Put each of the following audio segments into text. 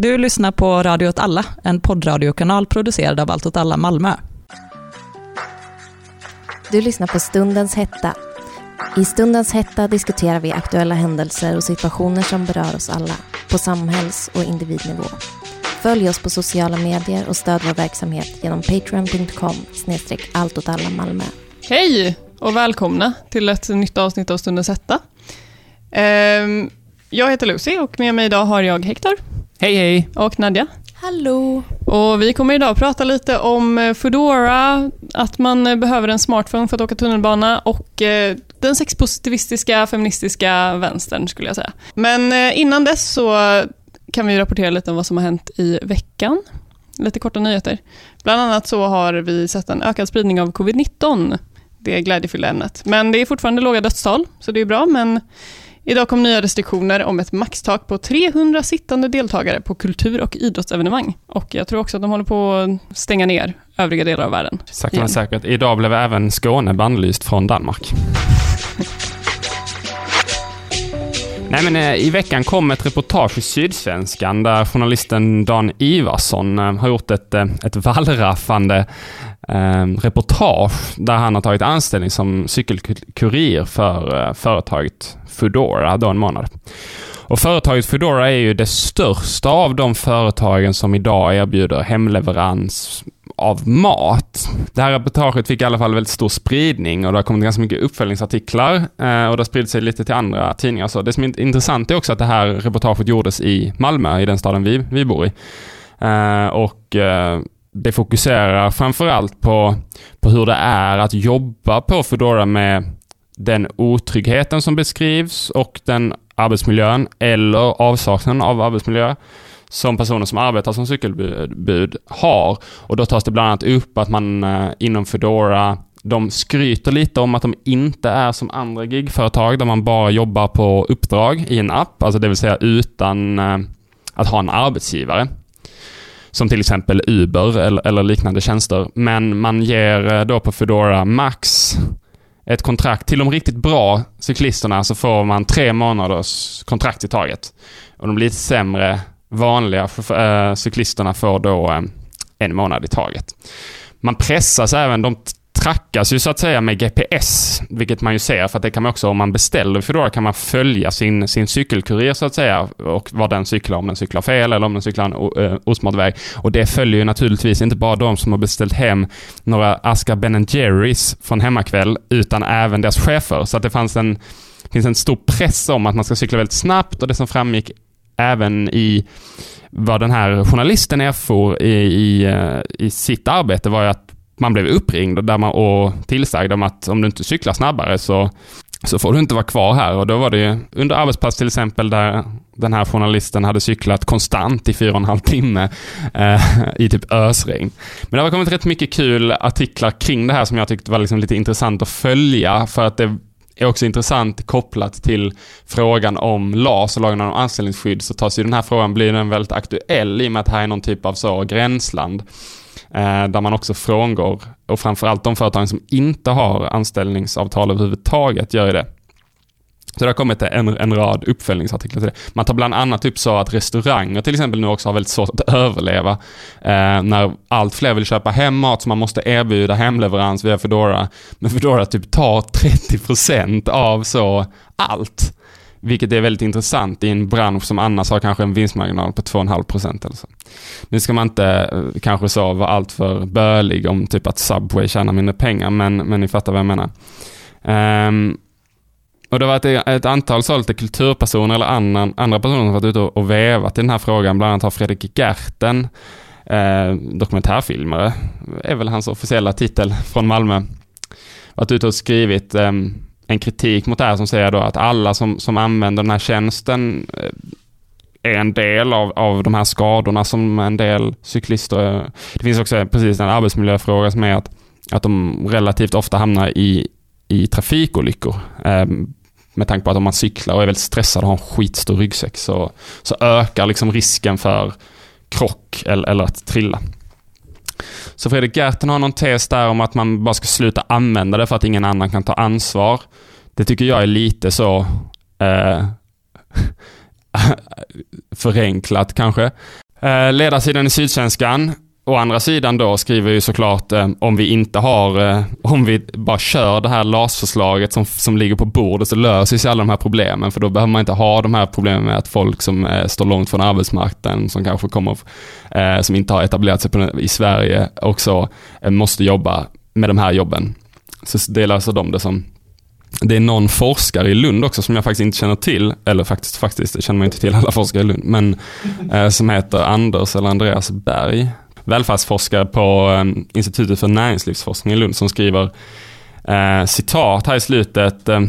Du lyssnar på Radio åt alla, en poddradiokanal producerad av Allt åt alla Malmö. Du lyssnar på Stundens hetta. I Stundens hetta diskuterar vi aktuella händelser och situationer som berör oss alla, på samhälls och individnivå. Följ oss på sociala medier och stöd vår verksamhet genom patreon.com snedstreck Malmö. Hej och välkomna till ett nytt avsnitt av Stundens hetta. Ehm, jag heter Lucy och med mig idag har jag Hector. Hej hej! Och Nadja. Hallå! Och vi kommer idag prata lite om eh, Foodora, att man eh, behöver en smartphone för att åka tunnelbana och eh, den sexpositivistiska feministiska vänstern skulle jag säga. Men innan dess så kan vi rapportera lite om vad som har hänt i veckan. Lite korta nyheter. Bland annat så har vi sett en ökad spridning av covid-19. Det glädjefyllda ämnet. Men det är fortfarande låga dödstal, så det är bra, men Idag kom nya restriktioner om ett maxtak på 300 sittande deltagare på kultur och idrottsevenemang. Och jag tror också att de håller på att stänga ner övriga delar av världen. Sakta men säkert. Idag blev även Skåne bannlyst från Danmark. Nej men eh, i veckan kom ett reportage i Sydsvenskan där journalisten Dan Ivarsson eh, har gjort ett, eh, ett wallraffande reportage där han har tagit anställning som cykelkurir för företaget Foodora då en månad. Och företaget Foodora är ju det största av de företagen som idag erbjuder hemleverans av mat. Det här reportaget fick i alla fall väldigt stor spridning och det har kommit ganska mycket uppföljningsartiklar eh, och det har spridit sig lite till andra tidningar. Så det som är intressant är också att det här reportaget gjordes i Malmö, i den staden vi, vi bor i. Eh, och eh, det fokuserar framförallt på, på hur det är att jobba på Foodora med den otryggheten som beskrivs och den arbetsmiljön eller avsaknaden av arbetsmiljö som personer som arbetar som cykelbud har. Och då tas det bland annat upp att man eh, inom Foodora de skryter lite om att de inte är som andra gigföretag där man bara jobbar på uppdrag i en app, alltså det vill säga utan eh, att ha en arbetsgivare. Som till exempel Uber eller, eller liknande tjänster. Men man ger eh, då på Foodora max ett kontrakt. Till de riktigt bra cyklisterna så får man tre månaders kontrakt i taget. Och de lite sämre vanliga äh, cyklisterna får då äh, en månad i taget. Man pressas även, de trackas ju så att säga med GPS, vilket man ju ser, för att det kan man också, om man beställer för då kan man följa sin, sin cykelkurir så att säga, och vad den cyklar, om den cyklar fel eller om den cyklar en uh, osmart väg. Och det följer ju naturligtvis inte bara de som har beställt hem några askar Ben Jerrys från hemmakväll, utan även deras chefer. Så att det fanns en, finns en stor press om att man ska cykla väldigt snabbt och det som framgick även i vad den här journalisten erfor i, i, eh, i sitt arbete var ju att man blev uppringd där man, och tillsagd om att om du inte cyklar snabbare så, så får du inte vara kvar här. Och då var det ju under arbetspass till exempel där den här journalisten hade cyklat konstant i fyra och en halv timme eh, i typ ösregn. Men det har kommit rätt mycket kul artiklar kring det här som jag tyckte var liksom lite intressant att följa för att det är också intressant kopplat till frågan om LAS och lagen om anställningsskydd så tas ju den här frågan, blir den väldigt aktuell i och med att det här är någon typ av så gränsland. Eh, där man också frångår, och framförallt de företag som inte har anställningsavtal överhuvudtaget gör ju det. Så det har kommit en, en rad uppföljningsartiklar till det. Man tar bland annat upp så att restauranger till exempel nu också har väldigt svårt att överleva. Eh, när allt fler vill köpa hem mat så man måste erbjuda hemleverans via Foodora. Men Foodora typ tar 30% av så allt. Vilket är väldigt intressant i en bransch som annars har kanske en vinstmarginal på 2,5% eller så. Nu ska man inte eh, kanske så vara alltför bölig om typ att Subway tjänar mindre pengar, men, men ni fattar vad jag menar. Um, och det har varit ett antal så lite kulturpersoner eller annan, andra personer som varit ute och, och vevat i den här frågan. Bland annat har Fredrik Gerten, eh, dokumentärfilmare, är väl hans officiella titel från Malmö, varit ute och skrivit eh, en kritik mot det här som säger då att alla som, som använder den här tjänsten eh, är en del av, av de här skadorna som en del cyklister... Eh, det finns också precis en arbetsmiljöfråga som är att, att de relativt ofta hamnar i, i trafikolyckor. Eh, med tanke på att om man cyklar och är väldigt stressad och har en skitstor ryggsäck så, så ökar liksom risken för krock eller, eller att trilla. Så Fredrik Gerten har någon tes där om att man bara ska sluta använda det för att ingen annan kan ta ansvar. Det tycker jag är lite så eh, förenklat kanske. Eh, ledarsidan i Sydsvenskan Å andra sidan då skriver ju såklart eh, om vi inte har, eh, om vi bara kör det här LAS-förslaget som, som ligger på bordet så löser sig alla de här problemen för då behöver man inte ha de här problemen med att folk som eh, står långt från arbetsmarknaden, som kanske kommer, eh, som inte har etablerat sig på, i Sverige också eh, måste jobba med de här jobben. Så det löser alltså de det som det är någon forskare i Lund också som jag faktiskt inte känner till, eller faktiskt, faktiskt det känner man inte till alla forskare i Lund, men eh, som heter Anders eller Andreas Berg välfärdsforskare på ehm, Institutet för näringslivsforskning i Lund som skriver eh, citat här i slutet. Eh,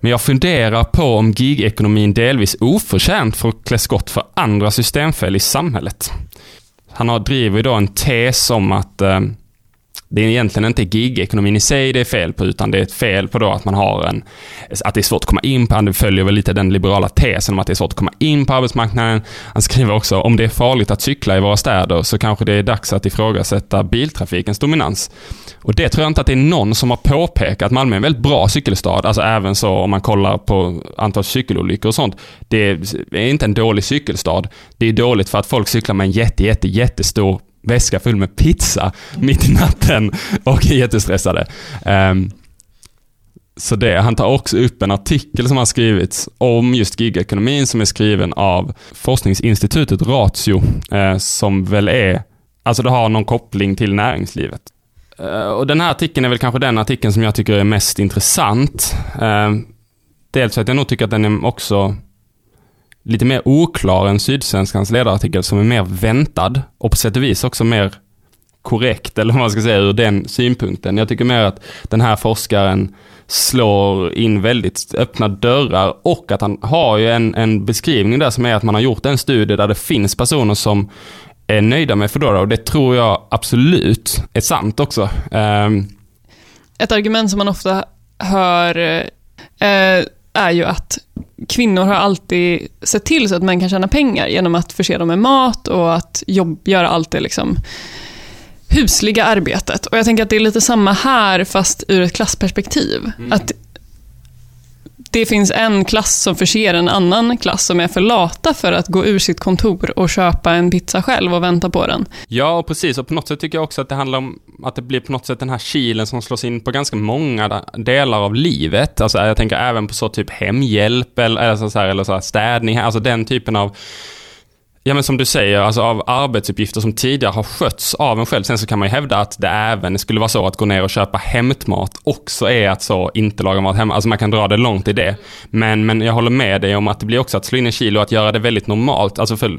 men jag funderar på om gigekonomin delvis oförtjänt får klä skott för andra systemfel i samhället. Han har, driver då en tes om att eh, det är egentligen inte gigekonomin i sig det är fel på, utan det är ett fel på då att man har en, att det är svårt att komma in på, han följer väl lite den liberala tesen om att det är svårt att komma in på arbetsmarknaden. Han skriver också, om det är farligt att cykla i våra städer så kanske det är dags att ifrågasätta biltrafikens dominans. Och det tror jag inte att det är någon som har påpekat. Malmö är en väldigt bra cykelstad, alltså även så om man kollar på antal cykelolyckor och sånt. Det är inte en dålig cykelstad. Det är dåligt för att folk cyklar med en jätte, jätte, jättestor väska full med pizza mitt i natten och är jättestressade. Um, så det, han tar också upp en artikel som har skrivits om just gigekonomin som är skriven av forskningsinstitutet Ratio, eh, som väl är, alltså det har någon koppling till näringslivet. Eh, och den här artikeln är väl kanske den artikeln som jag tycker är mest intressant. Eh, dels för att jag nog tycker att den är också lite mer oklar än Sydsvenskans ledarartikel som är mer väntad och på sätt och vis också mer korrekt, eller vad man ska säga, ur den synpunkten. Jag tycker mer att den här forskaren slår in väldigt öppna dörrar och att han har ju en, en beskrivning där som är att man har gjort en studie där det finns personer som är nöjda med Foodora och det tror jag absolut är sant också. Um, Ett argument som man ofta hör eh, eh är ju att kvinnor har alltid sett till så att män kan tjäna pengar genom att förse dem med mat och att jobb, göra allt det liksom husliga arbetet. Och jag tänker att det är lite samma här fast ur ett klassperspektiv. Mm. Att det finns en klass som förser en annan klass som är för lata för att gå ur sitt kontor och köpa en pizza själv och vänta på den. Ja, precis. Och på något sätt tycker jag också att det handlar om att det blir på något sätt den här kilen som slås in på ganska många delar av livet. Alltså jag tänker även på så typ hemhjälp eller, så här, eller så här städning, alltså den typen av Ja men som du säger, alltså av arbetsuppgifter som tidigare har skötts av en själv. Sen så kan man ju hävda att det även skulle vara så att gå ner och köpa hämtmat också är att så inte laga mat hemma. Alltså man kan dra det långt i det. Men, men jag håller med dig om att det blir också att slå in en kilo och att göra det väldigt normalt. Alltså för,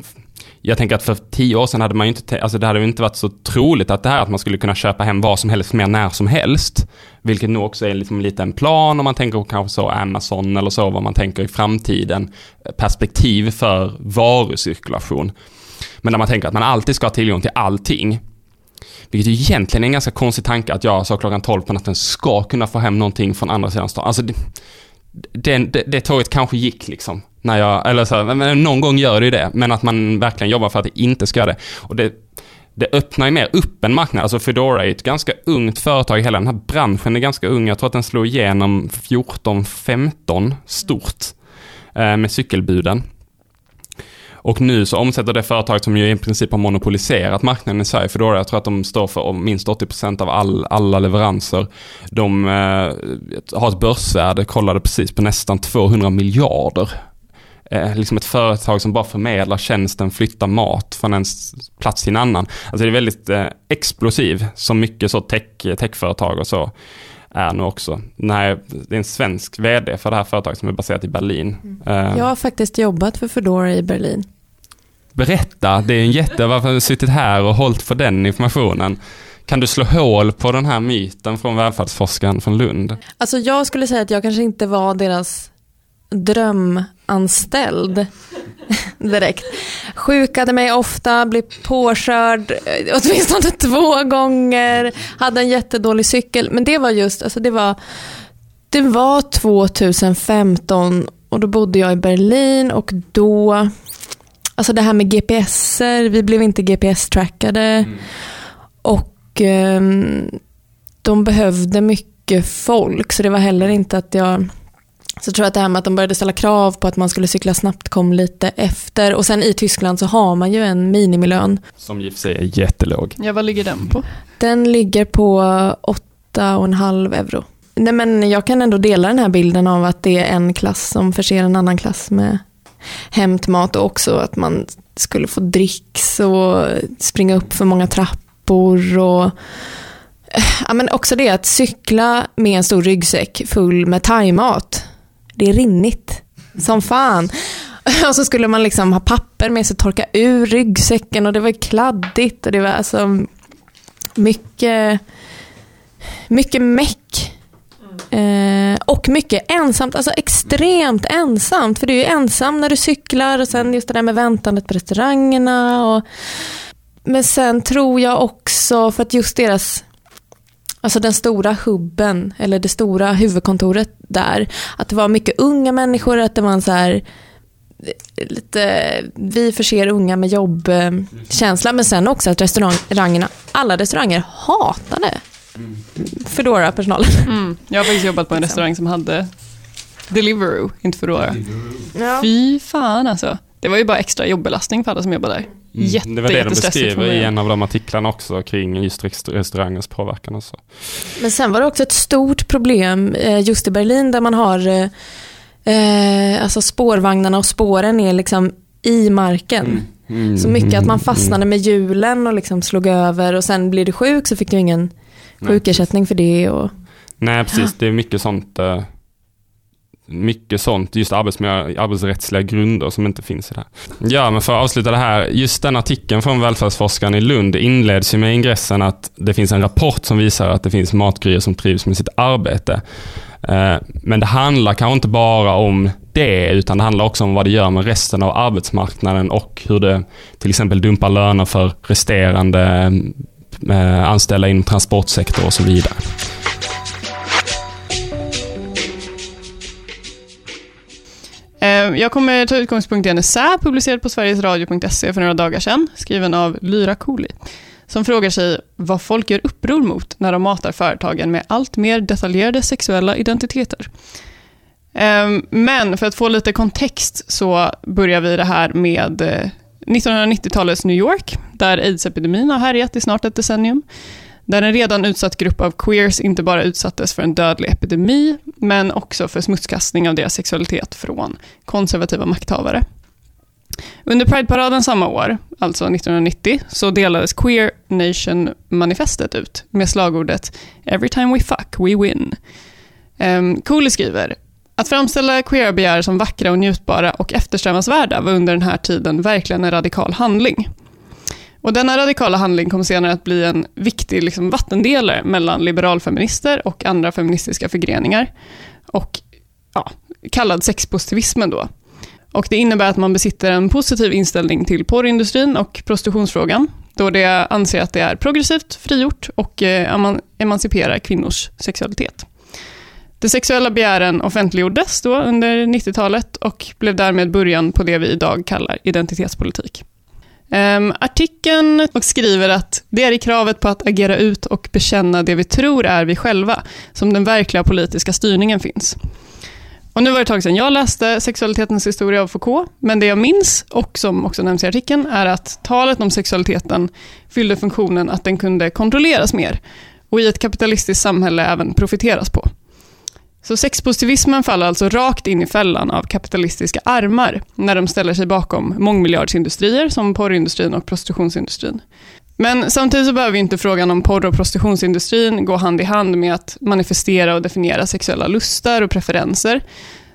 jag tänker att för tio år sedan hade man ju inte, alltså det hade inte varit så troligt att det här att man skulle kunna köpa hem vad som helst mer när som helst. Vilket nog också är liksom lite en plan om man tänker på kanske så Amazon eller så, vad man tänker i framtiden. Perspektiv för varucirkulation. Men när man tänker att man alltid ska ha tillgång till allting. Vilket egentligen är en ganska konstig tanke att jag så klockan 12 på natten ska kunna få hem någonting från andra sidan stan. Alltså det, det, det, det tåget kanske gick liksom. När jag, eller så, någon gång gör det ju det, men att man verkligen jobbar för att det inte ska göra det. Och det, det öppnar ju mer upp en marknad. Alltså Foodora är ett ganska ungt företag. Hela den här branschen är ganska ung. Jag tror att den slog igenom 14-15 stort eh, med cykelbuden. Och nu så omsätter det företag som ju i princip har monopoliserat marknaden i Sverige, Foodora, jag tror att de står för minst 80% av all, alla leveranser. De eh, har ett börsvärde, kollade precis, på nästan 200 miljarder eh, liksom ett företag som bara förmedlar tjänsten, flyttar mat från en plats till en annan. Alltså det är väldigt eh, explosiv, som mycket så tech, techföretag och så är nu också. Nej, det är en svensk vd för det här företaget som är baserat i Berlin. Mm. Eh, Jag har faktiskt jobbat för Foodora i Berlin. Berätta, det är en jätte, varför har du suttit här och hållit på den informationen? Kan du slå hål på den här myten från välfärdsforskaren från Lund? Alltså jag skulle säga att jag kanske inte var deras drömanställd direkt. Sjukade mig ofta, blev påkörd eh, åtminstone två gånger, hade en jättedålig cykel. Men det var just, alltså det var, det var 2015 och då bodde jag i Berlin och då, alltså det här med GPSer, vi blev inte GPS-trackade. Mm. Och um, de behövde mycket folk så det var heller inte att jag Så tror jag att det här med att de började ställa krav på att man skulle cykla snabbt kom lite efter. Och sen i Tyskland så har man ju en minimilön. Som i och för sig är jättelåg. Ja, vad ligger den på? Den ligger på 8,5 euro. Nej men jag kan ändå dela den här bilden av att det är en klass som förser en annan klass med hämtmat och också att man skulle få dricks och springa upp för många trappor och ja, men också det att cykla med en stor ryggsäck full med thaimat. Det är rinnigt som fan. Och så skulle man liksom ha papper med sig och torka ur ryggsäcken och det var kladdigt och det var alltså mycket, mycket meck. Eh, och mycket ensamt, alltså extremt ensamt. För du är ju ensam när du cyklar och sen just det där med väntandet på restaurangerna. Och, men sen tror jag också, för att just deras Alltså den stora hubben, eller det stora huvudkontoret där. Att det var mycket unga människor, att det var en så här lite, vi förser unga med jobbkänsla, men sen också att restaurangerna, alla restauranger hatade Foodora-personalen. Mm. Jag har faktiskt jobbat på en restaurang som hade Deliveroo, inte Foodora. Fy fan alltså. Det var ju bara extra jobbelastning för alla som jobbar där. Jätte, Mm. det var det de beskriver i en av de artiklarna också kring just rest- restaurangens påverkan och så. Men sen var det också ett stort problem eh, just i Berlin där man har eh, eh, alltså spårvagnarna och spåren är liksom i marken. Mm. Så mycket att man Mm. fastnade med hjulen och liksom slog över och sen blir du sjuk så fick du ingen sjukersättning för det. Och, Nej, precis. Det är mycket sånt. eh, mycket sånt, just arbetsmiljö, arbetsrättsliga grunder som inte finns i det här. Ja, men för att avsluta det här. Just den artikeln från välfärdsforskaren i Lund inleds ju med ingressen att det finns en rapport som visar att det finns matgryor som trivs med sitt arbete. Eh, men det handlar kanske inte bara om det, utan det handlar också om vad det gör med resten av arbetsmarknaden och hur det till exempel dumpar löner för resterande eh, anställda inom transportsektor och så vidare. Ehm, jag kommer ta utgångspunkt i en essä publicerad på sverigesradio.se för några dagar sedan, skriven av Lyra Cooley, som frågar sig vad folk gör uppror mot när de matar företagen med allt mer detaljerade sexuella identiteter. Ehm, men för att få lite kontext så börjar vi det här med eh, 1990-talets New York, där aids-epidemin har härjat i snart ett decennium där en redan utsatt grupp av queers inte bara utsattes för en dödlig epidemi, men också för smutskastning av deras sexualitet från konservativa makthavare. Under Pride-paraden samma år, alltså 1990, så delades Queer Nation-manifestet ut med slagordet “Every time we fuck, we win”. Um, Cooley skriver att framställa queera begär som vackra och njutbara och eftersträvansvärda var under den här tiden verkligen en radikal handling. Och denna radikala handling kom senare att bli en viktig liksom, vattendelare mellan liberalfeminister och andra feministiska förgreningar. Och ja, kallad sexpositivismen då. Och det innebär att man besitter en positiv inställning till porrindustrin och prostitutionsfrågan, då det anser att det är progressivt, frigjort och eh, emanciperar kvinnors sexualitet. De sexuella begären offentliggjordes då under 90-talet och blev därmed början på det vi idag kallar identitetspolitik. Um, artikeln och skriver att det är i kravet på att agera ut och bekänna det vi tror är vi själva som den verkliga politiska styrningen finns. Och nu var det ett tag sedan jag läste Sexualitetens historia av Foucault, men det jag minns, och som också nämns i artikeln, är att talet om sexualiteten fyllde funktionen att den kunde kontrolleras mer och i ett kapitalistiskt samhälle även profiteras på. Så sexpositivismen faller alltså rakt in i fällan av kapitalistiska armar när de ställer sig bakom mångmiljardsindustrier som porrindustrin och prostitutionsindustrin. Men samtidigt så behöver inte frågan om porr och prostitutionsindustrin gå hand i hand med att manifestera och definiera sexuella lustar och preferenser,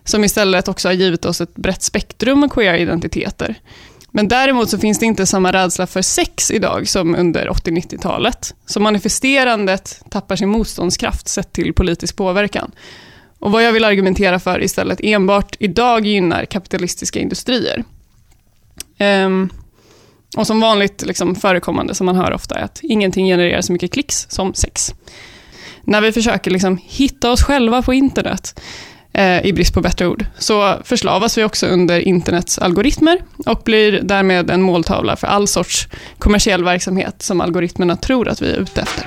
som istället också har givit oss ett brett spektrum av queera identiteter. Men däremot så finns det inte samma rädsla för sex idag som under 80-90-talet. Så manifesterandet tappar sin motståndskraft sett till politisk påverkan. Och vad jag vill argumentera för istället enbart idag gynnar kapitalistiska industrier. Um, och som vanligt liksom förekommande som man hör ofta är att ingenting genererar så mycket klicks som sex. När vi försöker liksom hitta oss själva på internet, eh, i brist på bättre ord, så förslavas vi också under internets algoritmer och blir därmed en måltavla för all sorts kommersiell verksamhet som algoritmerna tror att vi är ute efter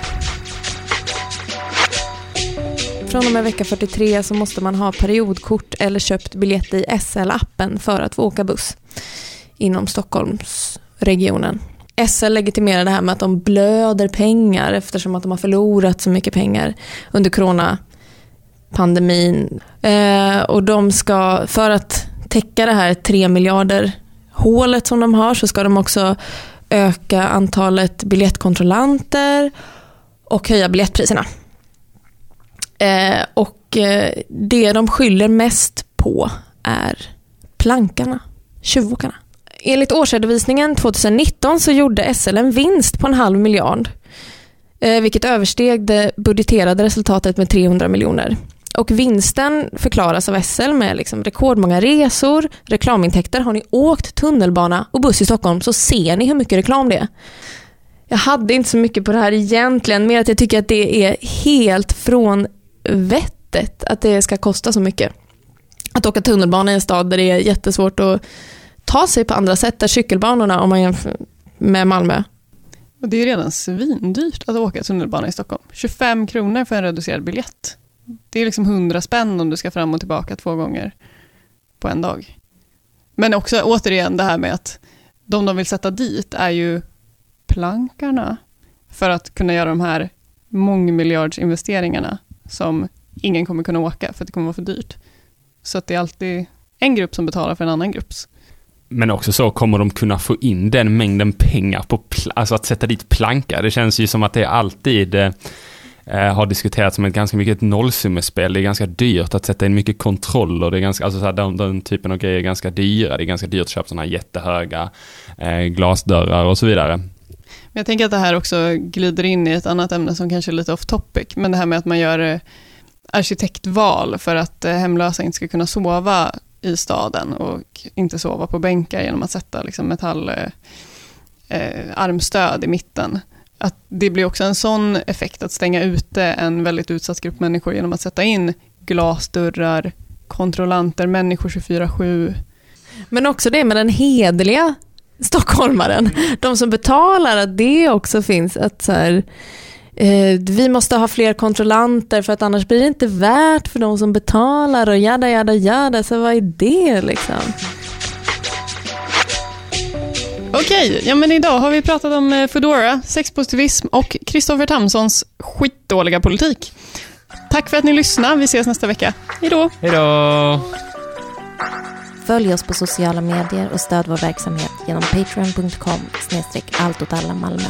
från och med vecka 43 så måste man ha periodkort eller köpt biljett i SL-appen för att få åka buss inom Stockholmsregionen. SL legitimerar det här med att de blöder pengar eftersom att de har förlorat så mycket pengar under coronapandemin. Eh, och de ska, för att täcka det här 3 miljarder hålet som de har så ska de också öka antalet biljettkontrollanter och höja biljettpriserna. Eh, och eh, det de skyller mest på är plankarna, tjuvåkarna. Enligt årsredovisningen 2019 så gjorde SL en vinst på en halv miljard, eh, vilket översteg det budgeterade resultatet med 300 miljoner. Och vinsten förklaras av SL med liksom rekordmånga resor, reklamintäkter. Har ni åkt tunnelbana och buss i Stockholm så ser ni hur mycket reklam det är. Jag hade inte så mycket på det här egentligen, mer att jag tycker att det är helt från vettet att det ska kosta så mycket. Att åka tunnelbana i en stad där det är jättesvårt att ta sig på andra sätt, där cykelbanorna, om man jämför med Malmö, Och det är redan svindyrt att åka tunnelbana i Stockholm. 25 kronor för en reducerad biljett. Det är liksom 100 spänn om du ska fram och tillbaka två gånger på en dag. Men också återigen det här med att de de vill sätta dit är ju plankarna för att kunna göra de här mångmiljardsinvesteringarna som ingen kommer kunna åka för att det kommer vara för dyrt. Så att det är alltid en grupp som betalar för en annan grupps. Men också så kommer de kunna få in den mängden pengar på, alltså att sätta dit plankar. Det känns ju som att det alltid eh, eh, har diskuterats som ett ganska mycket ett nollsummespel. Det är ganska dyrt att sätta in mycket kontroller. Det är ganska, alltså så här, den, den typen av grejer är ganska dyra. Det är ganska dyrt att köpa sådana här jättehöga eh, glasdörrar och så vidare. Men jag tänker att det här också glider in i ett annat ämne som kanske är lite off topic, men det här med att man gör eh, arkitektval för att eh, hemlösa inte ska kunna sova i staden och inte sova på bänkar genom att sätta liksom, metallarmstöd eh, eh i mitten. Att det blir också en sån effekt att stänga ute en väldigt utsatt grupp människor genom att sätta in glasdörrar, kontrollanter, människor 24-7. Men också det med den hederliga stockholmaren. De som betalar, att det också finns. att så här, eh, Vi måste ha fler kontrollanter för att annars blir det inte värt för de som betalar och jada jada jada. Så vad är det liksom? Okej, ja men idag har vi pratat om eh, Foodora, sexpositivism och Kristoffer Tamsons skitdåliga politik. Tack för att ni lyssnade. Vi ses nästa vecka. Hej då! Hej då! Följ oss på sociala medier och stöd vår verksamhet genom patreon.com snedstreck allt åt alla Malmö.